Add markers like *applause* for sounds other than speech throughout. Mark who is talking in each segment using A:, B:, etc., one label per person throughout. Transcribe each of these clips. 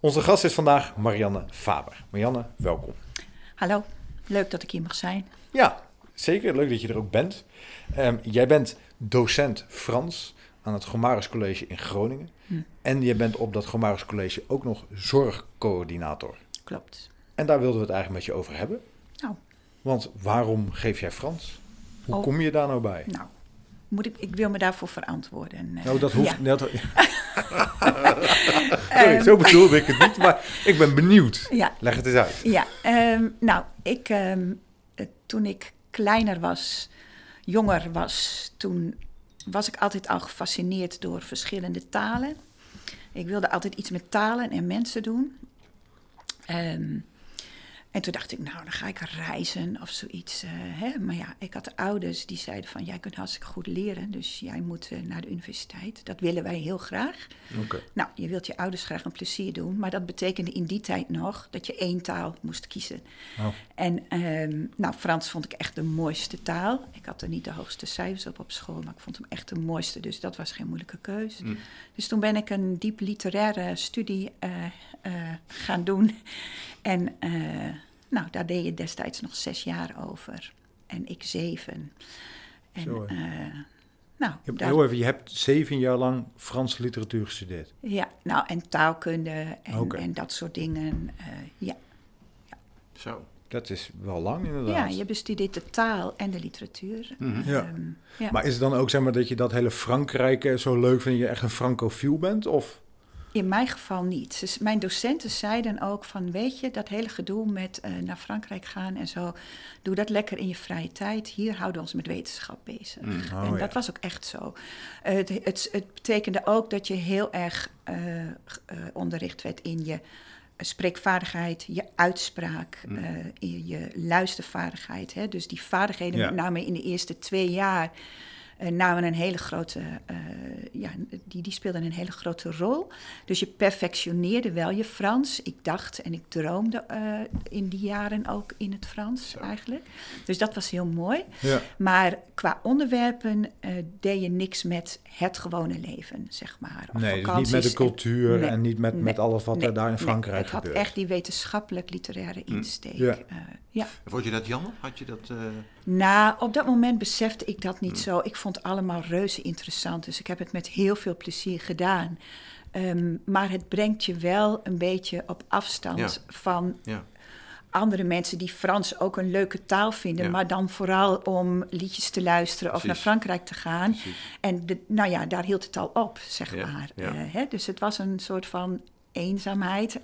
A: Onze gast is vandaag Marianne Faber. Marianne, welkom.
B: Hallo, leuk dat ik hier mag zijn.
A: Ja, zeker. Leuk dat je er ook bent. Ehm, jij bent docent Frans aan het Gomarus College in Groningen.
B: Hm.
A: En je bent op dat Gomarus College ook nog zorgcoördinator.
B: Klopt.
A: En daar wilden we het eigenlijk met je over hebben.
B: Nou,
A: Want waarom geef jij Frans? Hoe
B: Oh.
A: kom je daar nou bij?
B: nou moet ik, ik wil me daarvoor verantwoorden. eh,
A: Nou, dat hoeft...
B: ja.
A: Dat, *laughs* Sorry, zo bedoelde ik het niet, maar ik ben benieuwd.
B: Ja,
A: Leg het eens uit.
B: ja ehm, nou, ik, ehm, eh, toen ik kleiner was, jonger was, toen was ik altijd al gefascineerd door verschillende talen. Ik wilde altijd iets met talen en mensen doen. Ehm, en toen dacht ik, nou, dan ga ik reizen of zoiets. eh, hè? Maar ja, ik had ouders die zeiden van, jij kunt hartstikke goed leren, dus jij moet eh, naar de universiteit. Dat willen wij heel graag.
A: Oké.
B: Nou, je wilt je ouders graag een plezier doen, maar dat betekende in die tijd nog dat je één taal moest kiezen.
A: Oh.
B: En ehm, nou, Frans vond ik echt de mooiste taal. Ik had er niet de hoogste cijfers op op school, maar ik vond hem echt de mooiste, dus dat was geen moeilijke keus.
A: Mm.
B: Dus toen ben ik een diep literaire studie eh, gaan doen. En nou, daar deed je destijds nog zes jaar over. En ik zeven. En,
A: Zo,
B: eh, nou,
A: Je hebt,
B: daar-
A: heel even, je hebt zeven jaar lang Franse literatuur gestudeerd.
B: ja, nou, en taalkunde en, en dat soort dingen. eh, ja.
C: Zo.
A: Dat is wel lang inderdaad.
B: ja, je bestudeert de taal en de literatuur.
A: Ja.
B: Ehm, ja.
A: Maar is het dan ook zeg maar dat je dat hele Frankrijk eh, zo leuk vindt, dat je echt een francofiel bent? Of?
B: In mijn geval niet. Dus mijn docenten zeiden ook van, weet je, dat hele gedoe met eh, naar Frankrijk gaan en zo, doe dat lekker in je vrije tijd. Hier houden we ons met wetenschap bezig.
A: Oh,
B: en
A: ja.
B: dat was ook echt zo. Het, het, het betekende ook dat je heel erg eh, eh, onderricht werd in je spreekvaardigheid, je uitspraak, in je luistervaardigheid. Hè? Dus die vaardigheden,
A: Ja.
B: met name in de eerste twee jaar, namen een hele grote, eh, ja, die, die speelden een hele grote rol. Dus je perfectioneerde wel je Frans. Ik dacht en ik droomde eh, in die jaren ook in het Frans eigenlijk. Dus dat was heel mooi.
A: Ja.
B: Maar qua onderwerpen eh, deed je niks met het gewone leven, zeg maar. Of
A: Nee, dus niet met de
B: en-
A: cultuur
B: Nee,
A: en niet met,
B: nee,
A: met alles wat
B: nee,
A: er daar in
B: nee.
A: Frankrijk
B: Ik had
A: gebeurt.
B: echt die wetenschappelijk-literaire insteek.
A: Ja.
B: eh, ja.
C: Vond je dat jammer? Had je dat... eh,
B: Nou, op dat moment besefte ik dat niet zo. Ik vond het allemaal reuze interessant, dus ik heb het met heel veel plezier gedaan. Ehm, maar het brengt je wel een beetje op afstand
C: Ja.
B: van
C: ja.
B: andere mensen die Frans ook een leuke taal vinden,
C: Ja.
B: maar dan vooral om liedjes te luisteren of naar Frankrijk te gaan.
C: Precies.
B: En de, nou ja, daar hield het al op, zeg maar. Eh, hè? Dus het was een soort van eenzaamheid.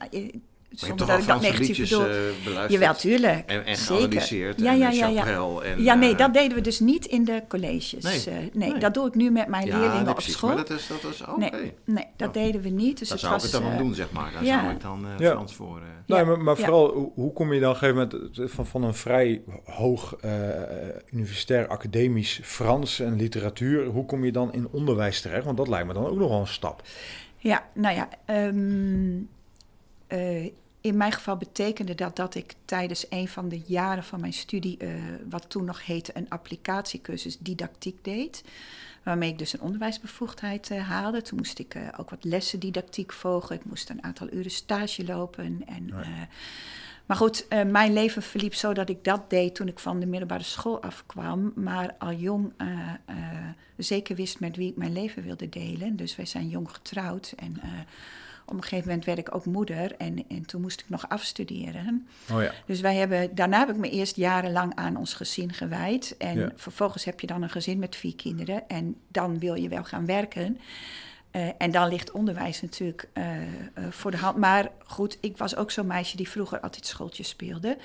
C: Maar je hebt
B: Zonder
C: toch wel
B: dat ik dat
C: Franse
B: negatief
C: liedjes
B: bedoel.
C: eh, beluisterd?
B: Jawel, tuurlijk.
C: En, en
B: zeker.
C: geanalyseerd.
B: Ja,
C: en
B: ja,
C: eh,
B: ja, ja.
C: En,
B: ja, nee,
C: eh,
B: dat deden we dus niet in de colleges.
C: Nee.
B: Eh, nee,
C: Nee.
B: dat doe ik nu met mijn
C: ja,
B: leerlingen
C: nee,
B: op
C: precies.
B: school.
C: Maar dat is, dat is oké.
B: nee, nee, dat deden we niet. Dus het
C: zou ik het dan doen, zeg maar. Daar
B: ja.
C: zou ik dan eh,
A: Ja.
C: Frans voor... eh,
A: Nee,
B: Ja,
A: maar, maar vooral, hoe, hoe kom je dan op een gegeven moment van, van een vrij hoog eh, universitair academisch Frans en literatuur, hoe kom je dan in onderwijs terecht? Want dat lijkt me dan ook nog wel een stap.
B: Ja, nou ja, ehm, eh, in mijn geval betekende dat dat ik tijdens een van de jaren van mijn studie, eh, wat toen nog heette een applicatiecursus didactiek deed. Waarmee ik dus een onderwijsbevoegdheid eh, haalde. Toen moest ik eh, ook wat lessen didactiek volgen. Ik moest een aantal uren stage lopen. En,
A: Ja.
B: maar goed, mijn leven verliep zo dat ik dat deed toen ik van de middelbare school afkwam. Maar al jong zeker wist met wie ik mijn leven wilde delen. Dus wij zijn jong getrouwd. En op een gegeven moment werd ik ook moeder. En, en toen moest ik nog afstuderen.
A: Oh ja.
B: Dus wij hebben, daarna heb ik me eerst jarenlang aan ons gezin gewijd. En
A: Ja.
B: vervolgens heb je dan een gezin met vier kinderen. En dan wil je wel gaan werken. Eh, en dan ligt onderwijs natuurlijk eh, eh, voor de hand. Maar goed, ik was ook zo'n meisje die vroeger altijd schooltjes speelde.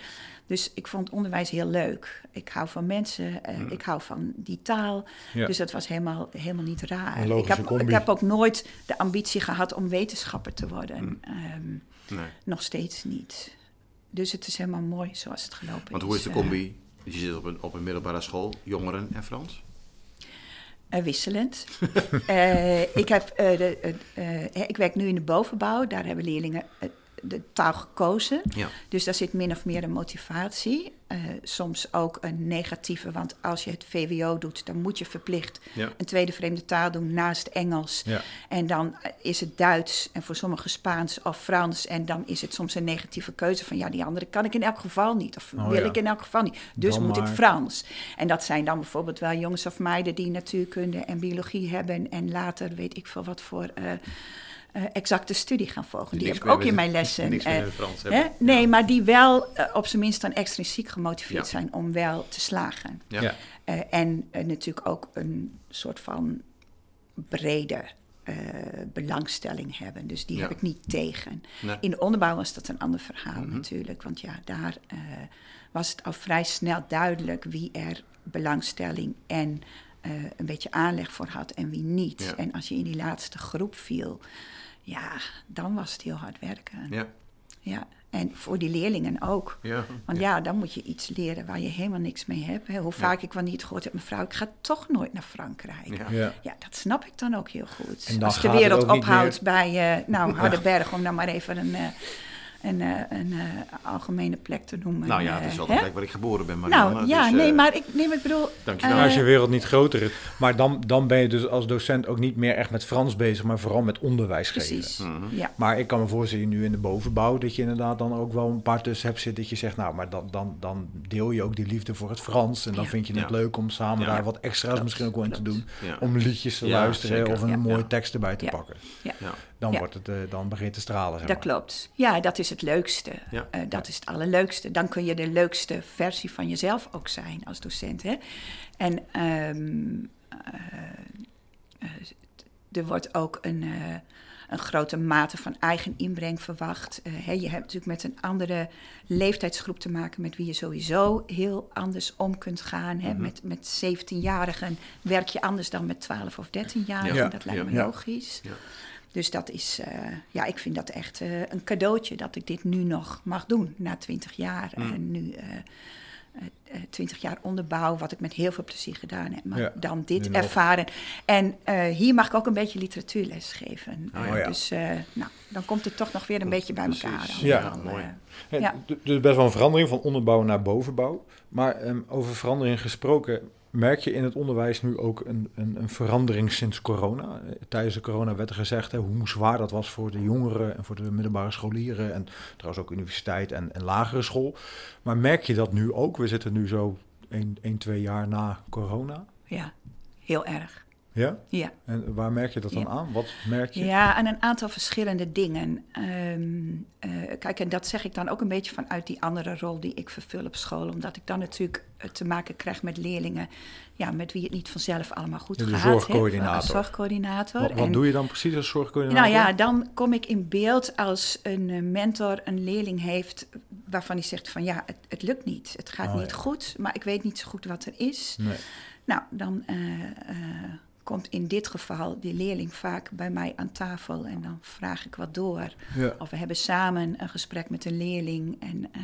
B: Dus ik vond onderwijs heel leuk. Ik hou van mensen, eh, ik hou van die taal.
A: Ja.
B: Dus dat was helemaal, helemaal niet raar.
A: Een
B: Ik heb,
A: combi.
B: ik heb ook nooit de ambitie gehad om wetenschapper te worden. Ehm,
C: Nee.
B: nog steeds niet. Dus het is helemaal mooi zoals het gelopen
C: Want
B: is.
C: hoe is de
B: eh,
C: combi? Je zit op een, op een middelbare school, jongeren en Frans.
B: Eh, wisselend. *laughs* Eh, ik, heb, eh, de, eh, eh, ik werk nu in de bovenbouw. Daar hebben leerlingen eh, de taal gekozen.
C: Ja.
B: Dus daar zit min of meer een motivatie. Eh, soms ook een negatieve, want als je het VWO doet, dan moet je verplicht
C: Ja.
B: een tweede vreemde taal doen naast Engels.
A: Ja.
B: En dan eh, is het Duits en voor sommigen Spaans of Frans. En dan is het soms een negatieve keuze van ja, die andere kan ik in elk geval niet. Of
A: Oh,
B: wil ik in elk geval niet. Dus
A: Dan
B: moet ik. Frans. En dat zijn dan bijvoorbeeld wel jongens of meiden die natuurkunde en biologie hebben. En later weet ik veel wat voor eh, eh, exacte studie gaan volgen. Die heb ik ook in mijn lessen.
C: niks meer
B: eh,
C: met het Frans
B: hè?
C: hebben.
B: Nee, maar die wel eh, op zijn minst dan extrinsiek gemotiveerd
C: Ja.
B: zijn om wel te slagen.
C: Ja.
A: Ja.
B: Eh, en eh, natuurlijk ook een soort van brede eh, belangstelling hebben. Dus die
C: Ja.
B: heb ik niet tegen.
C: Nee.
B: In de onderbouw was dat een ander verhaal
C: Mhm.
B: natuurlijk. Want ja, daar eh, was het al vrij snel duidelijk wie er belangstelling en eh, een beetje aanleg voor had en wie niet.
C: Ja.
B: En als je in die laatste groep viel, ja, dan was het heel hard werken.
C: Ja.
B: Ja. En voor die leerlingen ook.
C: Ja.
B: Want ja. dan moet je iets leren waar je helemaal niks mee hebt. hè. Hoe vaak ik wel niet gehoord heb, mevrouw, ik ga toch nooit naar Frankrijk.
C: Ja.
A: Ja.
B: Ja, dat snap ik dan ook heel goed.
A: En dan
B: Als de wereld ophoudt bij, eh nou, Hardenberg, om dan maar even een, eh, een, eh, een eh, algemene plek te noemen.
C: Nou ja, het is
B: eh,
C: wel de plek waar ik geboren ben, Marianne.
B: Nou ja,
C: dus,
B: nee, maar ik, nee, maar ik bedoel...
C: Dankjewel.
B: eh,
A: als je wereld niet groter is. Maar dan, dan ben je dus als docent ook niet meer echt met Frans bezig, maar vooral met onderwijs geven.
B: Precies,
C: Mhm.
B: ja.
A: Maar ik kan me voorstellen, nu in de bovenbouw, dat je inderdaad dan ook wel een paar tussen hebt zitten. Dat je zegt, nou, maar dan, dan, dan deel je ook die liefde voor het Frans. En dan
B: Ja.
A: vind je het
C: Ja.
A: leuk om samen
C: Ja.
A: daar wat extra's misschien ook wel in te doen.
C: Ja.
A: Om liedjes te
C: Ja,
A: luisteren
C: zeker.
A: of een
B: Ja.
A: mooie
C: Ja.
A: tekst erbij te
B: Ja.
A: pakken.
C: Ja.
A: Dan,
B: Ja.
A: wordt het, dan begint het te stralen. Zeg
B: Dat
A: maar.
B: klopt. Ja, dat is het leukste.
C: Ja.
B: Eh, dat is het allerleukste. Dan kun je de leukste versie van jezelf ook zijn als docent. Hè? En ehm, eh, eh, er wordt ook een, een grote mate van eigen inbreng verwacht. Hè, je hebt natuurlijk met een andere leeftijdsgroep te maken met wie je sowieso heel anders om kunt gaan. Hè?
C: Mhm.
B: Met, met 17-jarigen werk je anders dan met 12 of 13-jarigen.
A: Ja.
B: Dat lijkt me
A: Ja.
B: logisch.
C: Ja.
B: Dus dat is, eh, ja, ik vind dat echt eh, een cadeautje dat ik dit nu nog mag doen na 20 jaar.
C: Mm.
B: En nu eh, eh, 20 jaar onderbouw, wat ik met heel veel plezier gedaan heb. Maar
A: Ja,
B: dan dit
A: nog.
B: ervaren. En hier mag ik ook een beetje literatuurles geven.
C: Oh
A: ja.
B: Dus nou, dan komt het toch nog weer een beetje bij
C: Precies.
B: elkaar.
A: Ja.
B: allemaal,
C: mooi.
A: Ja,
B: Ja.
A: Dus best wel een verandering van onderbouw naar bovenbouw. Maar ehm, over verandering gesproken, merk je in het onderwijs nu ook een, een, een verandering sinds corona? Tijdens de corona werd er gezegd hè, hoe zwaar dat was voor de jongeren en voor de middelbare scholieren. En trouwens ook universiteit en, en lagere school. Maar merk je dat nu ook? We zitten nu zo 1, 2 jaar na corona.
B: ja, heel erg.
A: Ja?
B: Ja.
A: En waar merk je dat dan
B: Ja.
A: aan? Wat merk je?
B: Ja, aan een aantal verschillende dingen. Ehm, eh, kijk, en dat zeg ik dan ook een beetje vanuit die andere rol die ik vervul op school. Omdat ik dan natuurlijk eh, te maken krijg met leerlingen... Ja, met wie het niet vanzelf allemaal goed
A: de
B: gaat.
A: zorgcoördinator.
B: Als zorgcoördinator.
A: Wat, wat
B: En-
A: doe je dan precies als zorgcoördinator?
B: nou ja, dan kom ik in beeld als een eh, mentor een leerling heeft waarvan hij zegt van ja, het, het lukt niet. Het gaat
A: Oh,
B: niet
A: ja.
B: goed, maar ik weet niet zo goed wat er is.
A: Nee.
B: Nou, dan komt in dit geval die leerling vaak bij mij aan tafel en dan vraag ik wat door.
A: Ja.
B: Of we hebben samen een gesprek met een leerling en eh,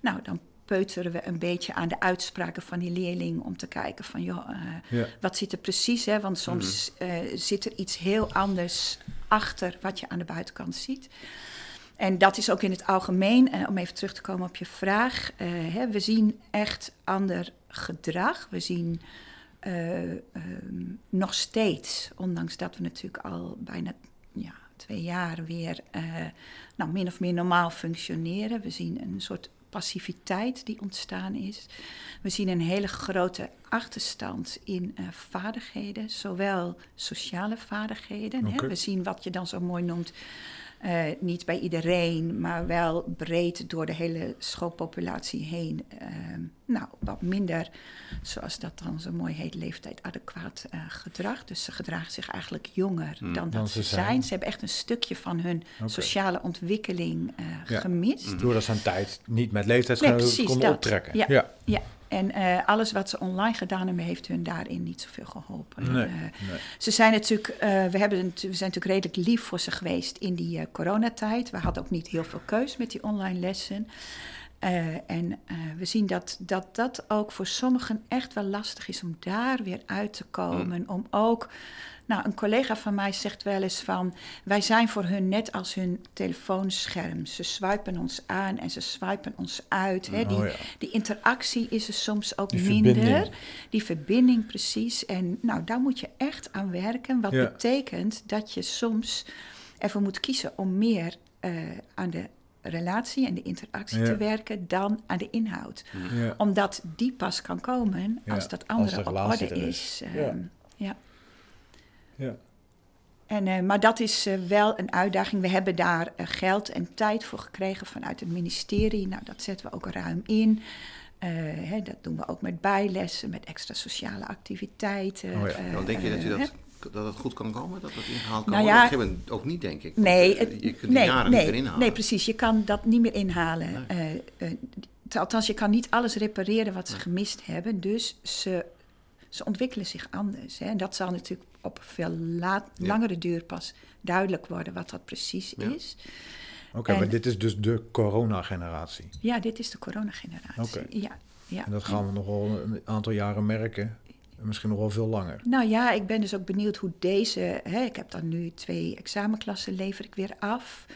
B: nou, dan peuteren we een beetje aan de uitspraken van die leerling om te kijken van joh, eh,
A: Ja.
B: wat zit er precies, hè? Want soms eh, zit er iets heel anders achter wat je aan de buitenkant ziet. En dat is ook in het algemeen, eh, om even terug te komen op je vraag. hè, we zien echt ander gedrag. We zien eh, ehm, nog steeds, ondanks dat we natuurlijk al bijna ja, twee jaar weer eh, nou, min of meer normaal functioneren. We zien een soort passiviteit die ontstaan is. We zien een hele grote achterstand in eh, vaardigheden, zowel sociale vaardigheden. Hè? We zien wat je dan zo mooi noemt Eh, niet bij iedereen, maar wel breed door de hele schoolpopulatie heen. Ehm, nou, wat minder, zoals dat dan zo mooi heet, leeftijd adequaat eh, gedrag. Dus ze gedragen zich eigenlijk jonger
C: Hmm.
B: dan dat
A: ze zijn.
B: zijn. Ze hebben echt een stukje van hun sociale ontwikkeling eh,
A: Ja.
B: gemist.
A: Doordat ze aan tijd niet met leeftijdsgenoten konden
B: dat.
A: optrekken.
B: Ja.
A: ja.
B: Ja, en eh, alles wat ze online gedaan hebben, heeft hun daarin niet zoveel geholpen.
A: Nee,
B: Eh,
A: nee.
B: ze zijn natuurlijk, eh, we, hebben, we zijn natuurlijk redelijk lief voor ze geweest in die coronatijd. We hadden ook niet heel veel keus met die online lessen. Eh, en eh, we zien dat, dat dat ook voor sommigen echt wel lastig is om daar weer uit te komen. Om ook, nou, een collega van mij zegt wel eens van, wij zijn voor hun net als hun telefoonscherm. Ze swipen ons aan en ze swipen ons uit. Hè. Die,
A: Oh ja.
B: die interactie is er soms ook
A: Die
B: minder.
A: verbinding.
B: Die verbinding, precies. En nou, daar moet je echt aan werken. Wat
A: Ja.
B: betekent dat je soms ervoor moet kiezen om meer eh, aan de relatie en de interactie
A: Ja.
B: te werken dan aan de inhoud.
A: Ja.
B: Omdat die pas kan komen
A: Ja,
B: als dat andere
A: de
B: op orde is.
A: is.
B: Ehm,
A: Ja.
B: ja.
A: Ja.
B: En, eh, maar dat is eh, wel een uitdaging. We hebben daar eh, geld en tijd voor gekregen vanuit het ministerie. Nou, dat zetten we ook ruim in. Eh, hè, dat doen we ook met bijlessen, met extra sociale activiteiten.
A: Oh ja.
C: Dan denk je dat, je dat, dat het goed kan komen? Dat dat ingehaald kan
B: Nou
C: worden?
B: ja,
C: Op een gegeven moment ook niet, denk ik.
B: Nee,
C: eh,
B: het-
C: je kunt die
B: nee,
C: jaren
B: nee,
C: niet meer inhalen.
B: Nee, precies. Je kan dat niet meer inhalen.
C: Nee.
B: Eh, eh, t- althans, je kan niet alles repareren wat ze gemist hebben. Dus ze, ze ontwikkelen zich anders. Hè. En dat zal natuurlijk op veel laat,
C: Ja.
B: langere duur pas duidelijk worden wat dat precies
C: Ja.
B: is.
A: Oké, maar dit is dus de corona-generatie.
B: Ja, dit is de coronageneratie.
A: Oké.
B: Ja, ja.
A: En dat gaan we nog wel een aantal jaren merken. En misschien nog wel veel langer.
B: Nou ja, ik ben dus ook benieuwd hoe deze. Hè, ik heb dan nu twee examenklassen, lever ik weer af.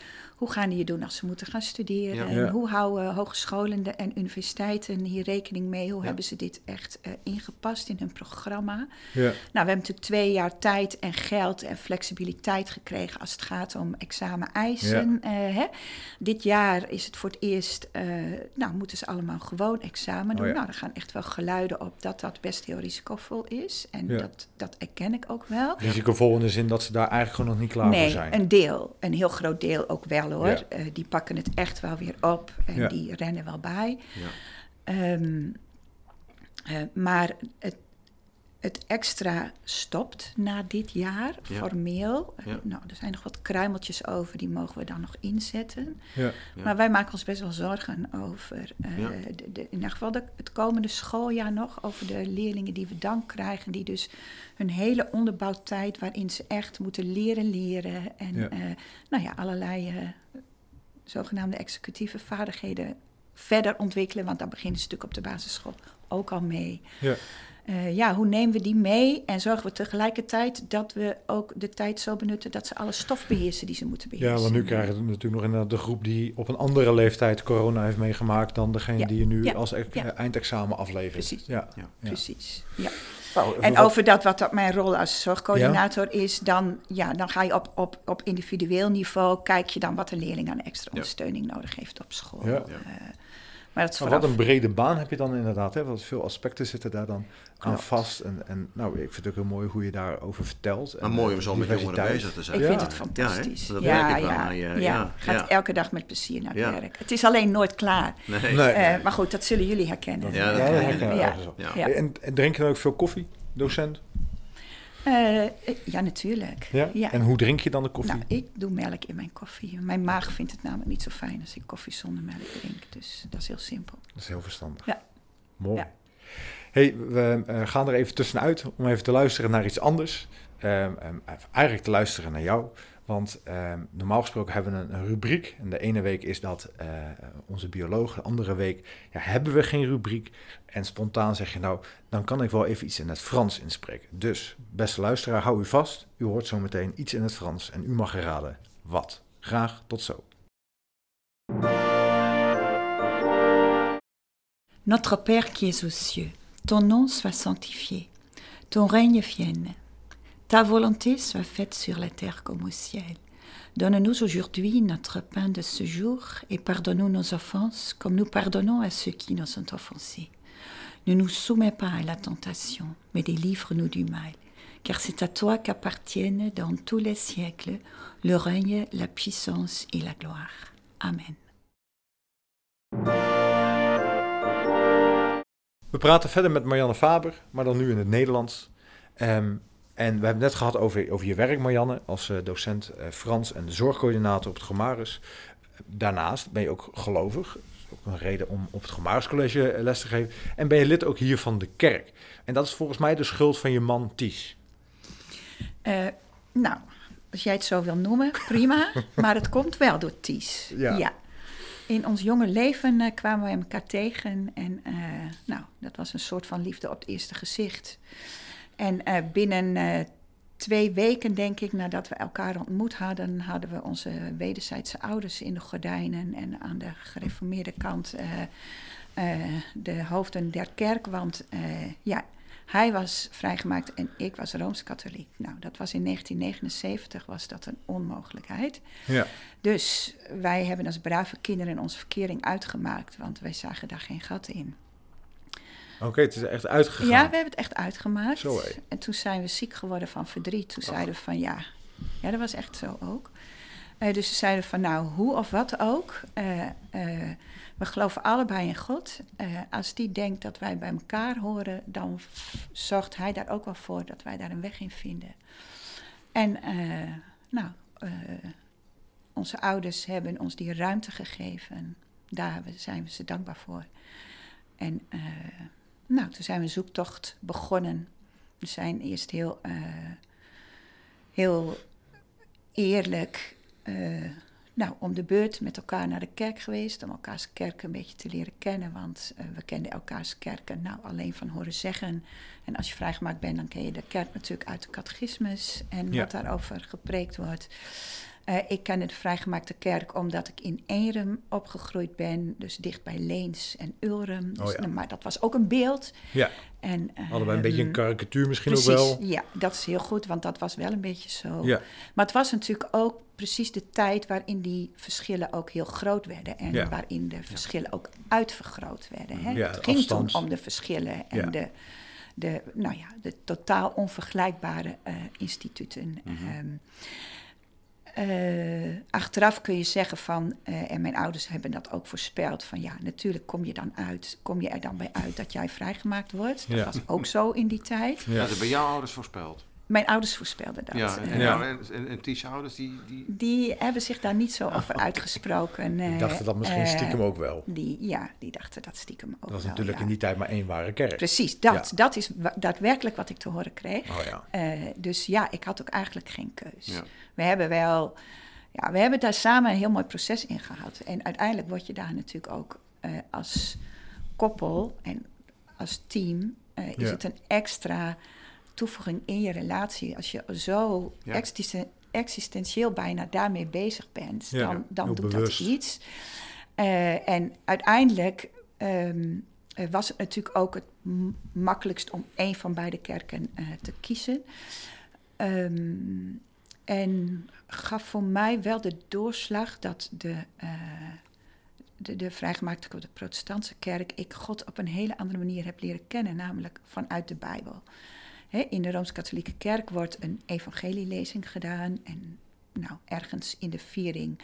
B: Hoe gaan die het doen als ze moeten gaan studeren?
C: Ja.
B: En
A: Ja.
B: hoe houden hogescholen en universiteiten hier rekening mee? Hoe
C: Ja.
B: hebben ze dit echt eh, ingepast in hun programma?
A: Ja.
B: Nou, we hebben natuurlijk twee jaar tijd en geld en flexibiliteit gekregen als het gaat om examen-eisen. eh, hè. Dit jaar is het voor het eerst, eh, nou, moeten ze allemaal gewoon examen doen.
A: Oh ja.
B: Nou, er gaan echt wel geluiden op dat dat best heel risicovol is. En
A: Ja.
B: dat, dat erken ik ook wel.
A: Risicovol in de zin dat ze daar eigenlijk gewoon nog niet klaar voor
B: Nee,
A: zijn.
B: een deel, een heel groot deel ook wel hoor.
A: Ja.
B: Eh, die pakken het echt wel weer op en
A: Ja.
B: die rennen wel bij.
C: Ja.
B: Ehm, eh, maar het, het extra stopt na dit jaar,
C: Ja.
B: formeel.
C: Ja.
B: Nou, er zijn nog wat kruimeltjes over, die mogen we dan nog inzetten.
A: Ja.
C: Ja.
B: Maar wij maken ons best wel zorgen over, eh,
C: Ja.
B: de, de, in ieder geval de, het komende schooljaar nog, over de leerlingen die we dan krijgen, die dus hun hele onderbouwtijd, waarin ze echt moeten leren leren en
A: Ja.
B: eh, nou ja, allerlei eh, zogenaamde executieve vaardigheden verder ontwikkelen, want daar beginnen ze natuurlijk op de basisschool ook al mee.
A: Ja.
B: Eh, ja, hoe nemen we die mee en zorgen we tegelijkertijd dat we ook de tijd zo benutten dat ze alle stof beheersen die ze moeten beheersen?
A: ja, want nu krijgen we natuurlijk nog inderdaad de groep die op een andere leeftijd corona heeft meegemaakt dan degene
B: Ja.
A: die je nu
B: Ja.
A: als e-
B: Ja.
A: eindexamen aflevert.
B: Precies.
A: Ja.
C: Ja.
A: Ja.
B: Precies. Ja.
A: Nou,
B: En
A: wat-
B: over dat wat dat mijn rol als zorgcoördinator is, dan, ja, dan ga je op, op, op individueel niveau, kijk je dan wat de leerling aan extra
C: Ja.
B: ondersteuning nodig heeft op school.
A: Ja.
C: Ja.
B: Eh, maar dat is
A: Maar wat een brede baan heb je dan inderdaad. Hè? Want veel aspecten zitten daar dan aan vast. En, en nou, ik vind het ook heel mooi hoe je daarover vertelt.
C: Maar
A: En,
C: mooi
A: eh,
C: om zo met jongeren bezig te zijn.
B: ik
A: Ja.
B: vind het fantastisch.
C: Dat
B: ja,
C: merk ik wel
B: ja,
C: aan je.
B: ja.
C: Ja,
B: Gaat
C: ja.
B: elke dag met plezier naar het werk. Het is alleen nooit klaar.
C: Nee.
A: Nee.
B: Eh, maar goed, dat zullen jullie herkennen.
A: Dat-
C: Ja, dat
A: ja,
C: herken
A: dat
C: ik.
A: herken ik
B: Ja.
A: ergens wel.
C: Ja.
B: Ja.
A: En, en drink je dan ook veel koffie, docent?
B: Eh, eh, ja, natuurlijk.
A: Ja? En hoe drink je dan de koffie?
B: Nou, ik doe melk in mijn koffie. Mijn maag vindt het namelijk niet zo fijn als ik koffie zonder melk drink. Dus dat is heel simpel.
A: Dat is heel verstandig.
B: Ja.
A: Mooi.
B: Ja.
A: hey, we eh, gaan er even tussenuit om even te luisteren naar iets anders. Ehm, ehm, eigenlijk te luisteren naar jou. Want ehm, normaal gesproken hebben we een, rubriek. En de ene week is dat eh, onze bioloog. De andere week ja, hebben we geen rubriek. En spontaan zeg je nou, dan kan ik wel even iets in het Frans inspreken. Dus, beste luisteraar, hou u vast. U hoort zo meteen iets in het Frans en u mag raden wat. Graag tot zo.
B: Notre Père qui es aux cieux, ton nom soit sanctifié, ton règne vienne, ta volonté soit faite sur la terre comme au ciel. Donne-nous aujourd'hui notre pain de ce jour et pardonne-nous nos offenses comme nous pardonnons à ceux qui nous ont offensés. Ne nous soumets pas à la tentation, mais délivre-nous du mal, car c'est à toi qu'appartiennent dans tous les siècles le règne, la puissance et la gloire. Amen.
A: We praten verder met Marianne Faber, maar dan nu in het Nederlands. Ehm, en we hebben het net gehad over, over je werk, Marianne, als uh, docent uh, Frans en de zorgcoördinator op het Gomarus. Daarnaast ben je ook gelovig. Ook een reden om op het Gomarus College les te geven. En ben je lid ook hier van de kerk. En dat is volgens mij de schuld van je man Ties.
B: Uh, nou, als jij het zo wil noemen, prima. *laughs* maar het komt wel door Ties.
A: Ja.
B: ja. In ons jonge leven uh, kwamen wij elkaar tegen. En uh, nou, dat was een soort van liefde op het eerste gezicht. En binnen twee weken, denk ik, nadat we elkaar ontmoet hadden, hadden we onze wederzijdse ouders in de gordijnen. En aan de gereformeerde kant de hoofden der kerk. Want ja, hij was vrijgemaakt en ik was Rooms-Katholiek. Nou, dat was in 1979 was dat een onmogelijkheid.
A: Ja.
B: Dus wij hebben als brave kinderen onze verkering uitgemaakt, want wij zagen daar geen gat in.
A: Oké, okay, het is echt uitgegaan.
B: Ja, we hebben het echt uitgemaakt.
A: Zo.
B: En toen zijn we ziek geworden van verdriet. Toen zeiden we van ja, ja, dat was echt zo ook. Uh, dus ze zeiden van nou, hoe of wat ook. Uh, uh, we geloven allebei in God. als die denkt dat wij bij elkaar horen, dan zorgt hij daar ook wel voor dat wij daar een weg in vinden. En nou, onze ouders hebben ons die ruimte gegeven. Daar zijn we ze dankbaar voor. En nou, toen zijn we een zoektocht begonnen. We zijn eerst heel, heel eerlijk uh, nou, om de beurt met elkaar naar de kerk geweest. Om elkaars kerken een beetje te leren kennen. Want uh, we kenden elkaars kerken nou alleen van horen zeggen. En als je vrijgemaakt bent, dan ken je de kerk natuurlijk uit de catechismus. En
A: Ja.
B: wat daarover gepreekt wordt. Uh, ik ken de vrijgemaakte kerk omdat ik in Eenrum opgegroeid ben. Dus dicht bij Leens en Ulrum. Dus,
A: Oh ja.
B: nou, maar dat was ook een beeld.
A: Ja,
B: En,
A: allebei een beetje een
B: ehm,
A: karikatuur misschien
B: Precies,
A: ook wel.
B: ja, dat is heel goed, want dat was wel een beetje zo.
A: Ja,
B: Maar het was natuurlijk ook precies de tijd waarin die verschillen ook heel groot werden. En
A: Ja.
B: waarin de verschillen ook uitvergroot werden. Hè?
A: Ja,
B: het ging
A: afstands.
B: toen om de verschillen en de, de, nou ja, de totaal onvergelijkbare eh, instituten. Ehm, eh, achteraf kun je zeggen van, eh, en mijn ouders hebben dat ook voorspeld, van ja, natuurlijk kom je dan uit, kom je er dan bij uit dat jij vrijgemaakt wordt. Dat
A: Ja.
B: was ook zo in die tijd.
A: ja.
C: Dat is bij jouw ouders voorspeld.
B: Mijn ouders voorspelden dat.
C: ja, en,
A: Ja.
C: en, en, en ouders, die, die...
B: Die hebben zich daar niet zo over *laughs* uitgesproken.
A: Die dachten dat misschien
B: eh,
A: stiekem ook wel.
B: Die, ja, die dachten dat stiekem ook
A: Dat was
B: wel,
A: natuurlijk
B: ja.
A: in die tijd maar één ware kerk.
B: Precies, dat,
A: Ja.
B: dat is daadwerkelijk wat ik te horen kreeg.
A: Oh ja.
B: Eh, dus ja, ik had ook eigenlijk geen keus.
C: Ja.
B: We hebben wel, ja, we hebben daar samen een heel mooi proces in gehad. En uiteindelijk word je daar natuurlijk ook eh, als koppel en als team, eh, is
A: Ja.
B: het een extra toevoeging in je relatie. Als je zo
C: Ja.
B: existen- existentieel bijna daarmee bezig bent,
A: Ja,
B: dan, dan doet
A: bewust.
B: dat iets. Eh, en uiteindelijk ehm, eh, was het natuurlijk ook het makkelijkst om één van beide kerken eh, te kiezen. Ehm, en gaf voor mij wel de doorslag dat de, eh, de, de vrijgemaakte of de protestantse kerk ik God op een hele andere manier heb leren kennen, namelijk vanuit de Bijbel. In de Rooms-Katholieke Kerk wordt een evangelielezing gedaan en nou, ergens in de viering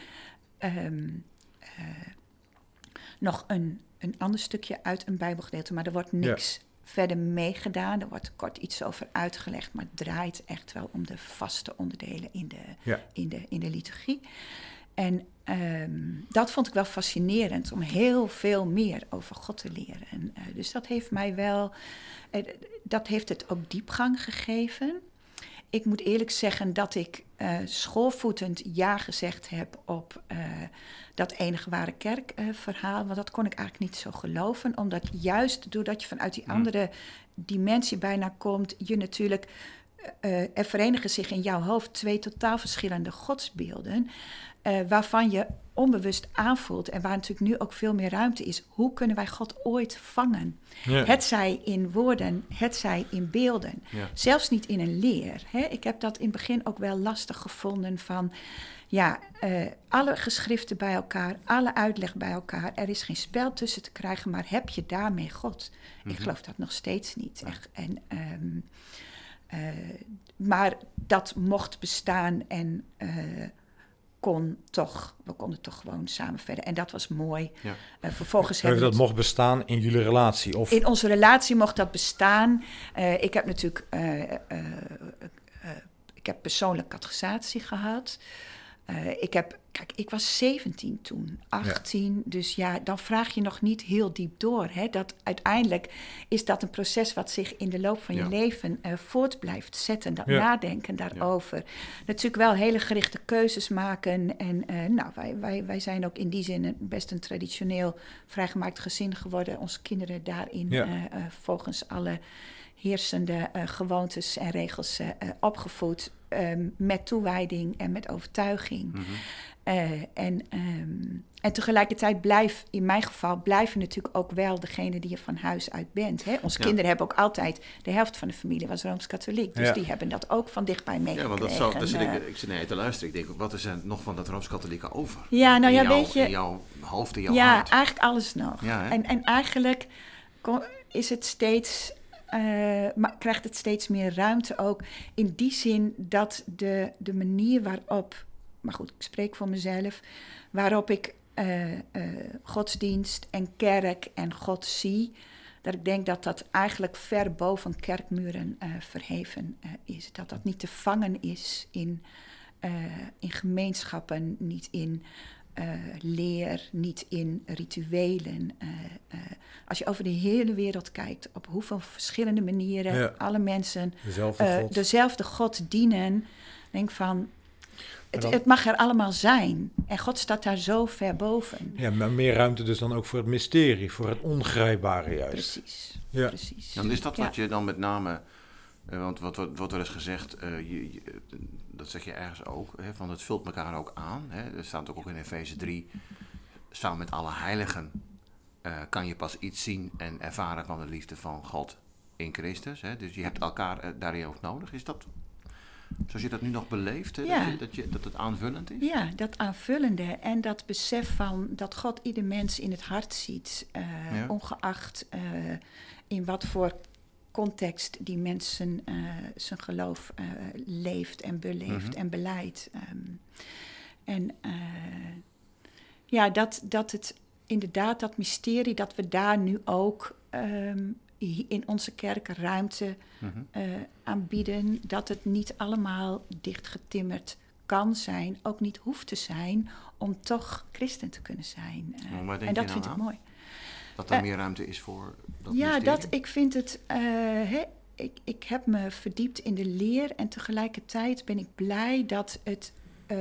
B: ehm, eh, nog een, een ander stukje uit een Bijbelgedeelte, maar er wordt niks verder meegedaan. Er wordt kort iets over uitgelegd, maar het draait echt wel om de vaste onderdelen in de,
A: Ja.
B: in de, in de liturgie. En ehm, dat vond ik wel fascinerend, om heel veel meer over God te leren. En, eh, dus dat heeft mij wel, eh, dat heeft het ook diepgang gegeven. Ik moet eerlijk zeggen dat ik eh, schoolvoetend ja gezegd heb op eh, dat enige ware kerk eh, verhaal. Want dat kon ik eigenlijk niet zo geloven. Omdat juist doordat je vanuit die andere dimensie bijna komt, je natuurlijk. eh, er verenigen zich in jouw hoofd twee totaal verschillende godsbeelden. waarvan je onbewust aanvoelt en waar natuurlijk nu ook veel meer ruimte is. Hoe kunnen wij God ooit vangen?
A: Ja.
B: Het zij in woorden, het zij in beelden.
C: Ja.
B: Zelfs niet in een leer. Hè? Ik heb dat in het begin ook wel lastig gevonden van... Ja, eh, alle geschriften bij elkaar, alle uitleg bij elkaar. Er is geen spel tussen te krijgen, maar heb je daarmee God? Ik geloof dat nog steeds niet. Echt. En, ehm, eh, maar dat mocht bestaan en eh, kon toch, we konden toch gewoon samen verder. En dat was mooi.
C: Ja.
B: Eh, vervolgens
A: Heeft
B: hebben
A: dat mocht bestaan in jullie relatie? Of
B: in onze relatie mocht dat bestaan. Eh, ik heb natuurlijk eh, eh, eh, eh, ik heb persoonlijk catechisatie gehad. Eh, ik heb, kijk, ik was 17 toen, 18. Dus ja, dan vraag je nog niet heel diep door. Hè? Dat uiteindelijk is dat een proces wat zich in de loop van je leven eh, voort blijft zetten. Dat
A: Ja.
B: nadenken daarover. Natuurlijk wel hele gerichte keuzes maken. En eh, nou, wij, wij, wij zijn ook in die zin best een traditioneel vrijgemaakt gezin geworden. Onze kinderen daarin volgens alle heersende eh, gewoontes en regels eh, eh, opgevoed. ehm, met toewijding en met overtuiging.
C: Mhm.
B: En, ehm, en tegelijkertijd blijf, in mijn geval, blijven natuurlijk ook wel degene die je van huis uit bent. Hè? Onze
C: Ja.
B: kinderen hebben ook altijd, de helft van de familie was Rooms-Katholiek. Dus
A: Ja.
B: die hebben dat ook van dichtbij
C: Ja,
B: meegekregen.
C: want dat zou, daar zit ik, ik zit naar je te luisteren. Ik denk, wat is er nog van dat Rooms-Katholieke over?
B: Ja, nou ja,
C: jouw-
B: weet je-
C: In jouw hoofd, in jouw
B: ja,
C: hart.
B: eigenlijk alles nog.
C: Ja,
B: en, en eigenlijk is het steeds, eh, maar krijgt het steeds meer ruimte ook. In die zin dat de, de manier waarop, maar goed, ik spreek voor mezelf, waarop ik eh, eh, godsdienst en kerk en God zie. Dat ik denk dat dat eigenlijk ver boven kerkmuren verheven is. Dat dat niet te vangen is in, in gemeenschappen, niet in eh, leer, niet in rituelen. Eh, eh, als je over de hele wereld kijkt, op hoeveel verschillende manieren
A: Ja.
B: alle mensen
A: dezelfde
B: eh,
A: God?
B: dezelfde God dienen, denk van. Het,
A: dan-
B: het mag er allemaal zijn. En God staat daar zo ver boven.
A: Ja, maar meer ruimte dus dan ook voor het mysterie, voor het ongrijpbare juist.
B: Precies.
A: Ja.
B: Precies.
C: Dan is dat
B: Ja.
C: wat je dan met name, want wat, wat, wat er is gezegd, eh, je, je- dat zeg je ergens ook, hè, van het vult elkaar ook aan. Hè. Er staat ook in Efeze 3, samen met alle heiligen eh, kan je pas iets zien en ervaren van de liefde van God in Christus. Hè. Dus je hebt elkaar eh, daarin ook nodig. Is dat, zoals je dat nu nog beleeft, hè,
B: Ja.
C: dat, je, dat, je, dat het aanvullend is?
B: Ja, dat aanvullende en dat besef van dat God ieder mens in het hart ziet, eh,
C: Ja.
B: ongeacht eh, in wat voor context die mensen eh, zijn geloof eh, leeft en beleeft
C: Mhm.
B: en beleidt. Ehm, en eh, ja, dat, dat het inderdaad, dat mysterie, dat we daar nu ook ehm, in onze kerk ruimte
C: Mhm.
B: aanbieden. Dat het niet allemaal dichtgetimmerd kan zijn, ook niet hoeft te zijn, om toch christen te kunnen zijn. En dat vind
C: dan
B: ik mooi.
C: Dat er
B: Eh,
C: meer ruimte is voor dat
B: ja,
C: mysterie?
B: dat, ik vind het. eh, ik, ik heb me verdiept in de leer en tegelijkertijd ben ik blij dat het eh,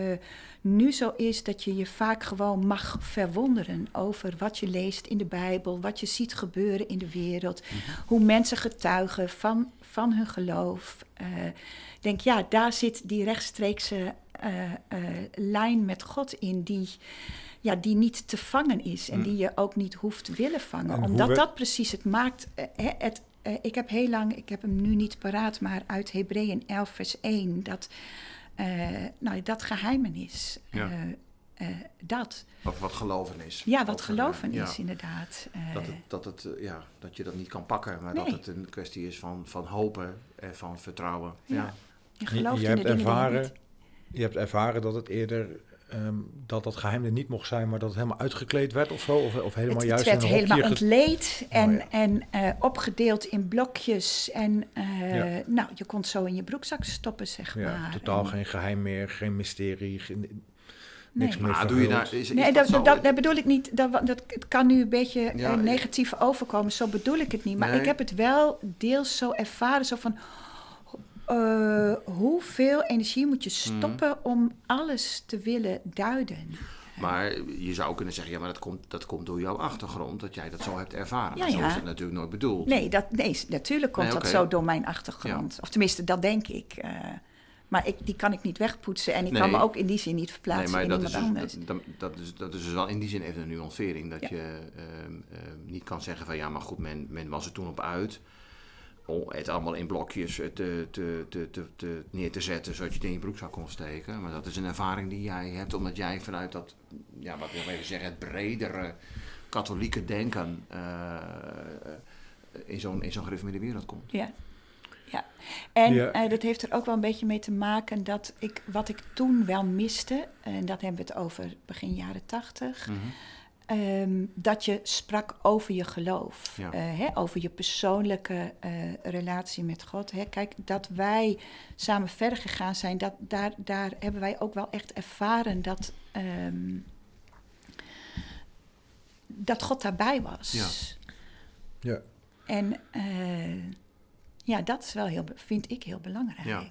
B: nu zo is dat je je vaak gewoon mag verwonderen over wat je leest in de Bijbel, wat je ziet gebeuren in de wereld, hoe mensen getuigen van, van hun geloof. Ik denk, ja, daar zit die rechtstreekse lijn met God in, die, ja, die niet te vangen is en
C: Mm.
B: die je ook niet hoeft willen vangen.
A: En
B: omdat
A: we-
B: dat precies het maakt. eh, hè, het, eh, ik heb heel lang, ik heb hem nu niet paraat, maar uit Hebreeën 11, vers 1, dat, eh, nou, dat.
C: Ja.
B: eh, eh, dat.
C: Of wat geloven is.
B: Ja, wat geloven
C: ja.
B: is inderdaad. eh,
C: Dat, het, dat, het, ja, dat je dat niet kan pakken, maar
B: Nee.
C: dat het een kwestie is van, van hopen en van vertrouwen.
B: Ja.
C: Ja.
B: je
A: Je,
B: gelooft
A: je
B: in de
A: hebt
B: dingen die je
A: ervaren,
B: niet-
A: je hebt ervaren dat het eerder ehm, dat dat geheim er niet mocht zijn, maar dat het helemaal uitgekleed werd of zo, of, of helemaal
B: Het, het
A: juist
B: werd helemaal ontleed en,
A: ja.
B: en eh, opgedeeld in blokjes. En eh,
A: Ja.
B: nou, je kon het zo in je broekzak stoppen, zeg
A: Ja,
B: maar.
A: totaal
B: En-
A: geen geheim meer, geen mysterie, geen,
B: nee.
A: niks meer
C: Maar doe je daar, is, is
B: Nee,
C: dat,
B: dat,
C: zo?
B: dat, dat bedoel ik niet. Dat, dat, het kan nu een beetje
C: Ja,
B: eh, negatief overkomen, zo bedoel ik het niet. Maar
C: Nee.
B: ik heb het wel deels zo ervaren, zo van... eh, hoeveel energie moet je
C: Mhm.
B: stoppen om alles te willen duiden?
C: Maar je zou kunnen zeggen, ja, maar dat komt, dat komt door jouw achtergrond, dat jij dat zo hebt ervaren.
B: Ja,
C: maar zo
B: ja.
C: is het natuurlijk nooit bedoeld.
B: Nee, dat, nee natuurlijk komt
C: Nee,
B: dat zo door mijn achtergrond. Of tenminste, dat denk ik. eh. maar ik, die kan ik niet wegpoetsen. En ik kan me ook in die zin niet
C: Nee,
B: verplaatsen
C: maar
B: in
C: dat
B: iemand
C: is, dus,
B: anders.
C: dat, dat, dat is, dat is dus wel in die zin even een nuancering. Dat
B: Ja.
C: je ehm, ehm, niet kan zeggen van ja, maar goed, men, men was er toen op uit. Om het allemaal in blokjes eh, te, te, te, te, te- neer te zetten, zodat je het in je broekzak kon steken. Maar dat is een ervaring die jij hebt, omdat jij vanuit dat, ja, wat wil ik even zeggen, het bredere katholieke denken eh, in zo'n in zo'n gereformeerde wereld komt.
B: Ja. ja. En
A: Ja.
B: eh, dat heeft er ook wel een beetje mee te maken dat ik wat ik toen wel miste, en dat hebben we het over begin jaren tachtig,
C: Mhm.
B: Ehm, dat je sprak over je geloof,
C: Ja.
B: eh, hè, over je persoonlijke eh, relatie met God. Hè. Kijk, dat wij samen verder gegaan zijn, dat, daar, daar hebben wij ook wel echt ervaren dat, ehm, dat God daarbij was.
C: Ja.
A: Ja.
B: En eh, ja, dat is wel heel, vind ik heel belangrijk.
C: Ja.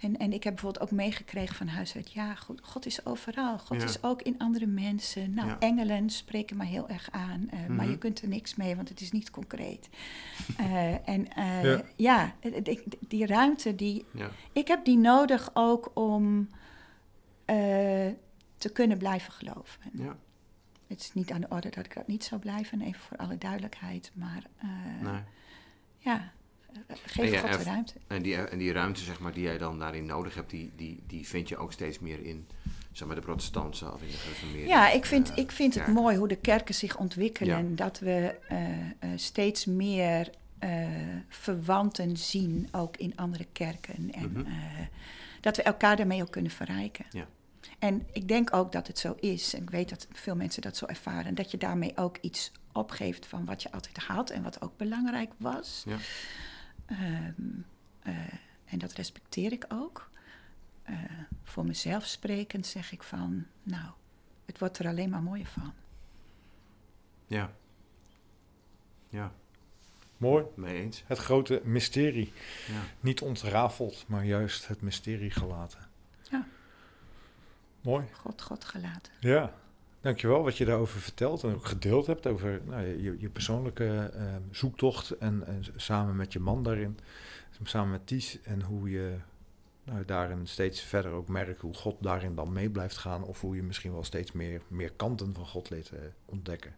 B: En, en ik heb bijvoorbeeld ook meegekregen van huis uit, ja, goed, God is overal. God
C: Ja.
B: is ook in andere mensen. Nou,
C: Ja.
B: engelen spreken me heel erg aan, eh, maar
C: Mhm.
B: je kunt er niks mee, want het is niet concreet. *laughs* Eh, en eh,
A: Ja.
B: ja, die, die ruimte, die, ik heb die nodig ook om te kunnen blijven geloven.
C: Ja.
B: Het is niet aan de orde dat ik dat niet zou blijven, even voor alle duidelijkheid. Maar
C: Nee.
B: ja, geef
C: En je
B: God de ruimte.
C: En die, en die ruimte zeg maar, die jij dan daarin nodig hebt, die, die, die vind je ook steeds meer in zeg maar, de protestantse of in de gereformeerde.
B: Ja, ik vind,
C: eh,
B: ik vind het mooi hoe de kerken zich ontwikkelen. Dat we eh, eh, steeds meer eh, verwanten zien, ook in andere kerken. En
C: Mhm.
B: eh, dat we elkaar daarmee ook kunnen verrijken.
C: Ja.
B: En ik denk ook dat het zo is. En ik weet dat veel mensen dat zo ervaren. Dat je daarmee ook iets opgeeft van wat je altijd had en wat ook belangrijk was.
C: Ja.
B: Ehm, eh, en dat respecteer ik ook. Eh, voor mezelf sprekend zeg ik van, nou, het wordt er alleen maar mooier van.
C: Ja. Ja,
A: Mooi.
C: mee eens.
A: Het grote mysterie.
C: Ja.
A: Niet ontrafeld, maar juist het mysterie gelaten.
B: Ja.
A: Mooi.
B: God, God gelaten.
A: Ja. Dankjewel wat je daarover vertelt en ook gedeeld hebt over nou, je, je persoonlijke eh, zoektocht en, en samen met je man daarin, samen met Ties en hoe je nou, daarin steeds verder ook merkt hoe God daarin dan mee blijft gaan of hoe je misschien wel steeds meer, meer kanten van God leert eh, ontdekken.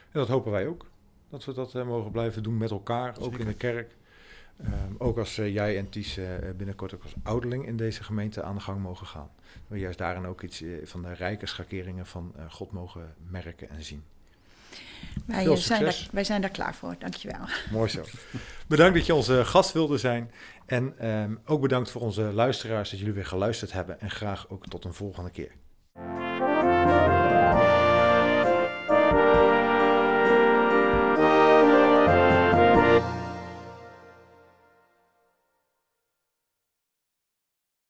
A: En dat hopen wij ook, dat we dat eh, mogen blijven doen met elkaar, ook in de kerk. Ehm, ook als eh, jij en Ties eh, binnenkort ook als ouderling in deze gemeente aan de gang mogen gaan. We juist daarin ook iets eh, van de rijke schakeringen van God mogen merken en zien.
B: Wij,
A: Veel
B: zijn daar, wij zijn daar klaar voor, dankjewel.
A: Mooi zo. *laughs* Bedankt dat je onze gast wilde zijn. En ehm, ook bedankt voor onze luisteraars dat jullie weer geluisterd hebben. En graag ook tot een volgende keer.